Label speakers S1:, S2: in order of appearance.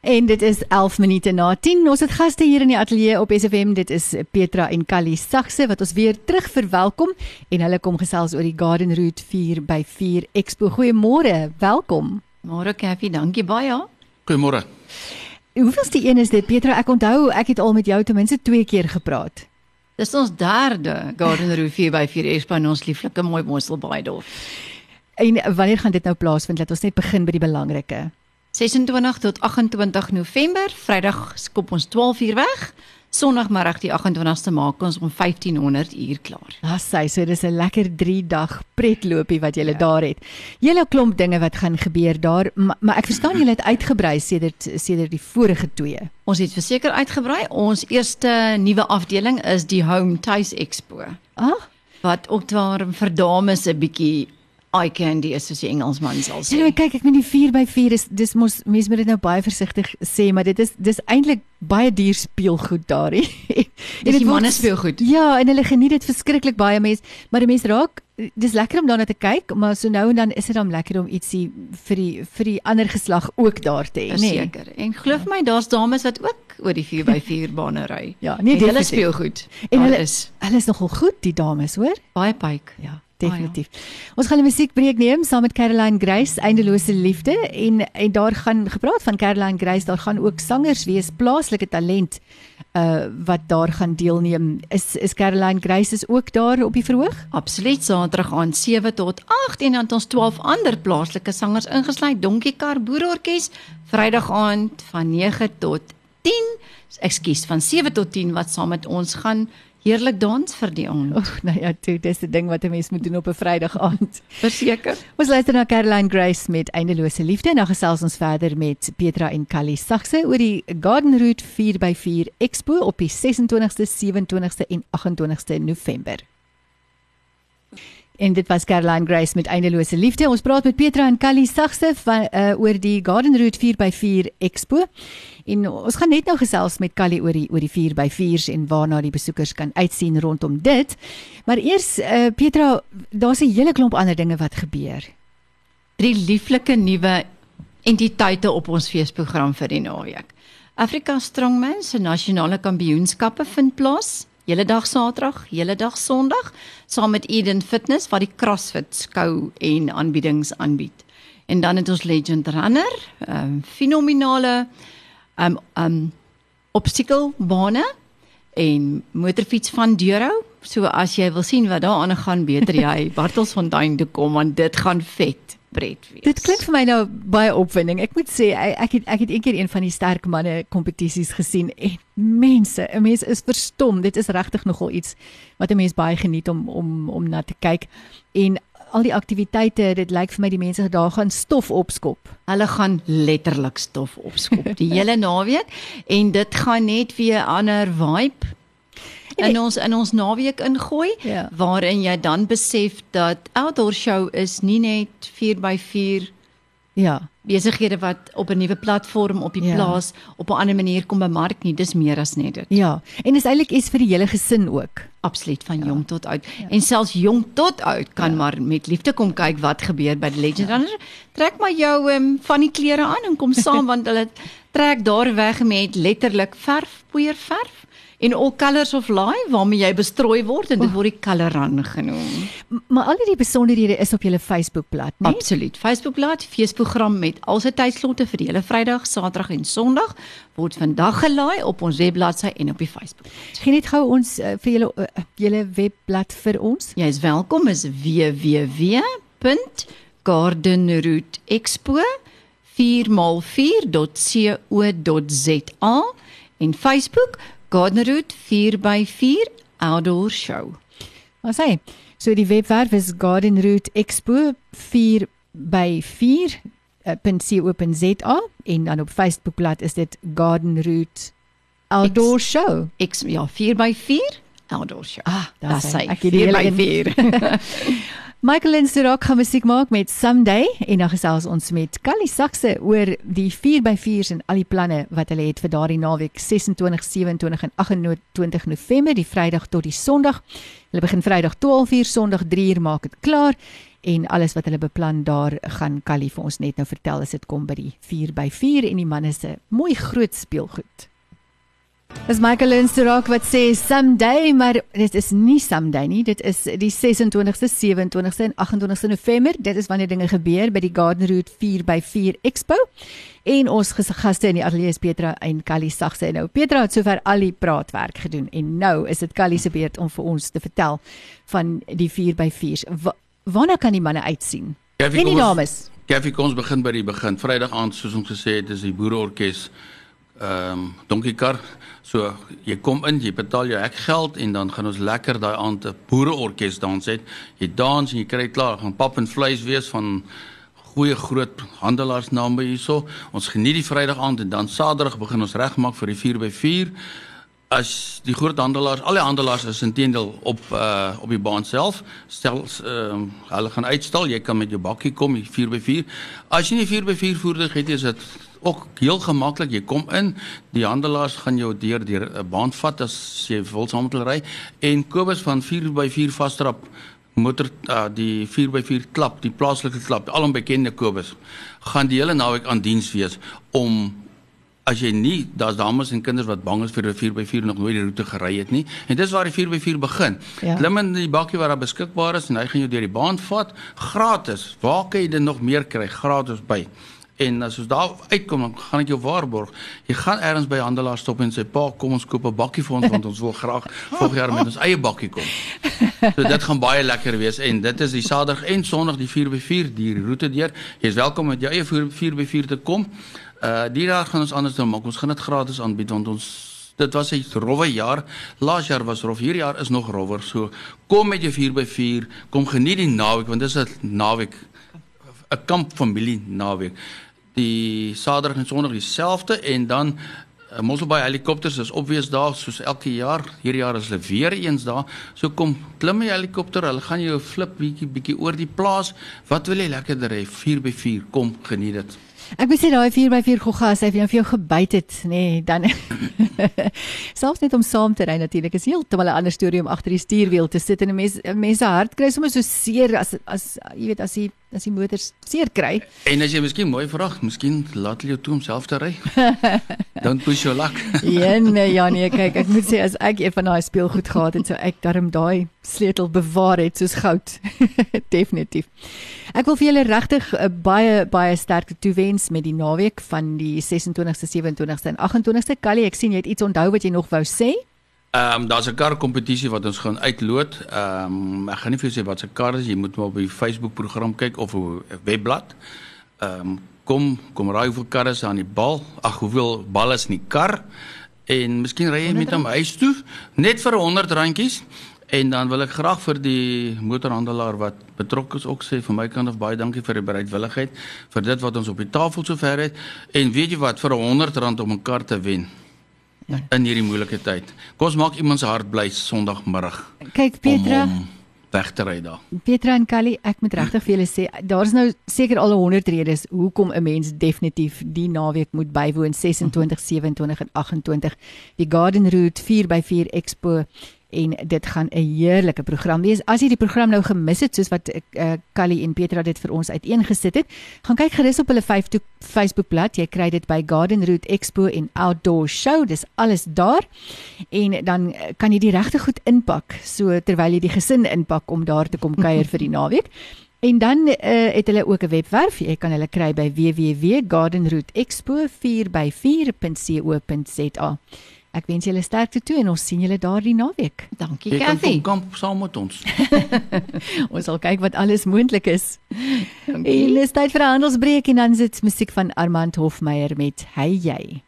S1: En dit is 11 minute na 10. Ons het gaste hier in die ateljee op SFM. Dit is Petra en Callie Sakse wat ons weer terug verwelkom en hulle kom gesels oor die Garden Route 4 by 4 Expo. Goeiemôre, welkom.
S2: Môre Kathy, dankie baie.
S3: Goeiemôre.
S1: Hoeveelste een is dit Petra? Ek onthou ek het al met jou ten minste 2 keer gepraat.
S2: Dis ons derde Garden Route 4 by 4 Expo in ons lieflike mooi Mosselbaai dorp.
S1: En wanneer gaan dit nou plaasvind? Laat ons net begin by die belangrike.
S2: 26 tot 28 November, Vrydag skop ons 12 uur weg. Sondagmiddag die 28ste maak ons om 1500 uur klaar.
S1: Dis sy, so dis 'n lekker 3 dag pretloopie wat jy ja. daar het. Julle klomp dinge wat gaan gebeur daar, maar, maar ek verstaan julle het uitgebrei sedert sedert die vorige twee.
S2: Ons het verseker uitgebrei. Ons eerste nuwe afdeling is die Home Tuis Expo.
S1: Ah,
S2: wat ook daar vir dames 'n bietjie eye candy is soos die Engelsman sal sê.
S1: Ja, kyk, ek meen die 4x4 is dis mos mense moet dit nou baie versigtig sê, maar dit is dis eintlik baie duur speelgoed daar.
S2: en dit manne speelgoed.
S1: Ja, en hulle geniet dit verskriklik baie mense, maar die mense raak dis lekker om daarna te kyk, maar so nou en dan is dit dan lekker om ietsie vir die vir die ander geslag ook daar te hê,
S2: nee. Seker. En glo vir my, daar's dames wat ook oor die 4x4 bane ry.
S1: Ja, nee,
S2: hulle speelgoed.
S1: En hulle is hulle is nogal goed, die dames, hoor?
S2: Baie pyk.
S1: Ja definitief. Oh, ja. Ons gaan 'n musiekbreek neem saam met Caroline Grace, Eindelose Liefde en en daar gaan gepraat van Caroline Grace, daar gaan ook sangers wees, plaaslike talent uh wat daar gaan deelneem. Is is Caroline Grace is ook daar op die verhoog?
S2: Absoluut, Saterdag aan 7 tot 8 en dan het ons 12 ander plaaslike sangers ingesluit, Donkie Kar Boerorkes, Vrydag aand van 9 tot 10, ekskuus, van 7 tot 10 wat saam met ons gaan heerlik dans vir die aand.
S1: Ag, nou ja, toe, dis 'n ding wat 'n mens moet doen op 'n Vrydag aand.
S2: Verseker.
S1: Ons luister na Caroline Grace met Eindelose Liefde en dan gesels ons verder met Petra en Callie Sakse oor die Garden Route 4x4 Expo op die 26ste, 27ste en 28ste November. En dit was Caroline Grace met Eindelose Liefde. Ons praat met Petra en Callie Sagse van uh, oor die Garden Route 4x4 Expo. En ons gaan net nou gesels met Callie oor die oor die 4x4s en waarna die besoekers kan uitsien rondom dit. Maar eers uh, Petra, daar's 'n hele klomp ander dinge wat gebeur.
S2: Drie lieflike nuwe entiteite op ons feesprogram vir die naweek. Afrika Strongman se nasionale kampioenskappe vind plaas hele dag Saterdag, hele dag Sondag saam met Eden Fitness wat die CrossFit skou en aanbiedings aanbied. En dan het ons Legend Runner, ehm um, fenominale ehm um, ehm um, obstacle bane en motorfiets van Deuro. So as jy wil sien wat daar aan gaan, beter jy Bartelsfontein toe kom want dit gaan vet pret wees.
S1: Dit klink vir my nou baie opwinding. Ek moet sê ek het ek het eendag een van die sterk manne kompetisies gesien en mense, 'n mens is verstom. Dit is regtig nogal iets wat 'n mens baie geniet om om om na te kyk. En al die aktiwiteite, dit lyk vir my die mense daar gaan stof opskop.
S2: Hulle gaan letterlik stof opskop die hele naweek en dit gaan net weer 'n ander vibe in ons in ons naweek ingooi
S1: ja.
S2: waarin jy dan besef dat outdoor show is nie net 4x4
S1: ja
S2: besighede wat op 'n nuwe platform op die ja. plaas op 'n ander manier kom bemark nie dis meer as net dit
S1: ja en is eintlik iets vir die hele gesin ook
S2: absoluut van ja. jong tot oud ja. en selfs jong tot oud kan ja. maar met liefde kom kyk wat gebeur by die legend ja. trek maar jou um, van die klere aan en kom saam want hulle trek daar weg met letterlik verf poeier verf en all colors of life waarmee jy bestrooi word en dit word die color run genoem.
S1: Maar al die besonderhede is op julle Facebookblad, né?
S2: Absoluut. Facebookblad, feesprogram met al sy tydslotte vir die hele Vrydag, Saterdag en Sondag word vandag gelaai op ons webbladsy en op die Facebook.
S1: Geen net gou ons uh, vir julle uh, julle webblad vir ons.
S2: Jy is welkom is www.gardenrouteexpo 4x4.co.za en Facebook Gardenerroute 4x4 Outdoor Show.
S1: Wat sê? So die webwerf is Gardenerroute Expo 4x4.co.za en dan op Facebookblad is dit Gardenerroute Outdoor X, Show.
S2: X ja, 4x4 Outdoor Show.
S1: Ah, daar sê ek. 4x4. Michael Insterok gaan musiek maak met Someday en dan gesels ons met Callie Sakse oor die 4x4s en al die planne wat hulle het vir daardie naweek 26, 27 en 28 November, die Vrydag tot die Sondag. Hulle begin Vrydag 12:00, Sondag 3:00 maak dit klaar en alles wat hulle beplan daar gaan Callie vir ons net nou vertel as dit kom by die 4 by 4 en die manne se mooi groot speelgoed. Dis Michael Lindsterok wat sê someday, maar dit is nie someday nie. Dit is die 26ste, 27ste en 28ste November. Dit is wanneer dinge gebeur by die Garden Route 4x4 Expo. En ons gaste in die ateljee is Petra en Callie Sagse. Nou Petra het sover al die praatwerk gedoen en nou is dit Callie se beurt om vir ons te vertel van die 4x4s. Wa waarna kan die manne uitsien?
S3: En
S1: die dames.
S3: Gaffie, kom ons begin by die begin. Vrydag aand soos ons gesê het, is die boereorkes ehm um, donkiekar. So jy kom in, jy betaal jou hekgeld en dan gaan ons lekker daai aand 'n boereorkes dans hê. Jy dans en jy kry klaar, gaan pap en vleis wees van goeie groot handelaarsname hierso. Ons geniet die Vrydag aand en dan Saterdag begin ons regmaak vir die 4x4. As die groot handelaars, al die handelaars is intendeel op uh op die baan self, stel ehm uh, hulle gaan uitstal, jy kan met jou bakkie kom, die 4x4. As jy nie 4x4 voertuig het, is dit ook heel gemaklik. Jy kom in, die handelaars gaan jou deur deur 'n baan vat as jy wil saam met hulle ry en Kobus van 4x4 vastrap motor uh, die 4x4 klap, die plaaslike klap, alom bekende Kobus, gaan die hele naweek aan diens wees om as jy nie daar's dames en kinders wat bang is vir 'n 4x4 nog nooit die roete gery het nie en dis waar die 4x4 begin. Ja. Klim in die bakkie wat daar beskikbaar is en hy gaan jou deur die baan vat gratis. Waar kan jy dit nog meer kry gratis by? En as ons daar uitkom, dan gaan ek jou waarborg. Jy gaan eers by handelaar stop en sê pa, kom ons koop 'n bakkie vir ons want ons wil graag volgende jaar met ons eie bakkie kom. So dit gaan baie lekker wees en dit is die Saterdag en Sondag die 4x4 die roete deur. Jy is welkom met jou eie 4x4 te kom. Uh die dag gaan ons anders doen, maar ons gaan dit gratis aanbied want ons dit was 'n rowwe jaar. Laas jaar was rof, hierdie jaar is nog rowwer. So kom met jou 4x4, kom geniet die naweek want dit is 'n naweek 'n kampfamilie naweek die Saterdag en Sondag dieselfde en dan uh, Mosselbaai helikopters is opwees daar soos elke jaar. Hierdie jaar is hulle weer eens daar. So kom klim die helikopter, hulle gaan jou flip bietjie bietjie oor die plaas. Wat wil jy lekkerder hê? 4x4. Kom, geniet dit.
S1: Ek moet sê daai 4x4 goggas het vir jou gebyt het, nê, nee, dan selfs net om saam te ry natuurlik is heeltemal 'n ander storie om agter die stuurwiel te sit en 'n mens mense hart kry sommer so seer as as jy weet as jy as die motors seer kry.
S3: En as jy miskien mooi vra, miskien laat jy jou toe om self te ry. Don't push your luck.
S1: ja nee, ja nee, kyk, ek moet sê as ek een van daai speelgoed gehad het, sou ek darm daai sleutel bewaar het soos goud. Definitief. Ek wil vir julle regtig uh, baie baie sterkte toewens met die naweek van die 26ste, 27ste en 28ste. Callie, ek sien jy het iets onthou wat jy nog wou sê.
S3: Ehm um, daar's 'n kar kompetisie wat ons gaan uitloot. Ehm um, ek gaan nie vir jou sê wat se kar is, jy moet maar op die Facebook program kyk of 'n webblad. Ehm um, kom kom raai hoeveel karre is aan die bal? Ag, hoeveel balle is in die kar? En miskien ry jy met hom huis toe net vir 100 randjies. En dan wil ek graag vir die motorhandelaar wat betrokke is ook sê van my kant af baie dankie vir die bereidwilligheid vir dit wat ons op die tafel sover het en weet jy wat vir 'n 100 rand om 'n kar te wen ja. in hierdie moeilike tyd. Kom ons maak iemand se hart bly Sondagmiddag.
S1: Kyk Petra om, om
S3: weg te ry daar.
S1: Petra en Callie, ek moet regtig vir julle sê, daar's nou seker al 100 redes hoekom 'n mens definitief die naweek moet bywoon 26, 27 en 28 die Garden Route 4x4 Expo en dit gaan 'n heerlike program wees. As jy die program nou gemis het soos wat ek uh, Callie en Petra dit vir ons uiteengesit het, gaan kyk gerus op hulle Facebook bladsy. Jy kry dit by Garden Route Expo en Outdoor Show. Dis alles daar. En dan eh, kan jy die regte goed inpak so terwyl jy die gesin inpak om daar te kom kuier vir die naweek. En dan uh, het hulle ook 'n webwerf. Jy kan hulle kry by www.gardenrouteexpo4by4.co.za. Ek wens julle sterkte toe en ons sien julle daardie naweek.
S2: Dankie Kathy.
S3: Kom kamp saam met ons.
S1: ons sal kyk wat alles moontlik is. Dankie. En dis tyd vir 'n handelsbreek en dan sit musiek van Armand Hofmeyer met Hey jy.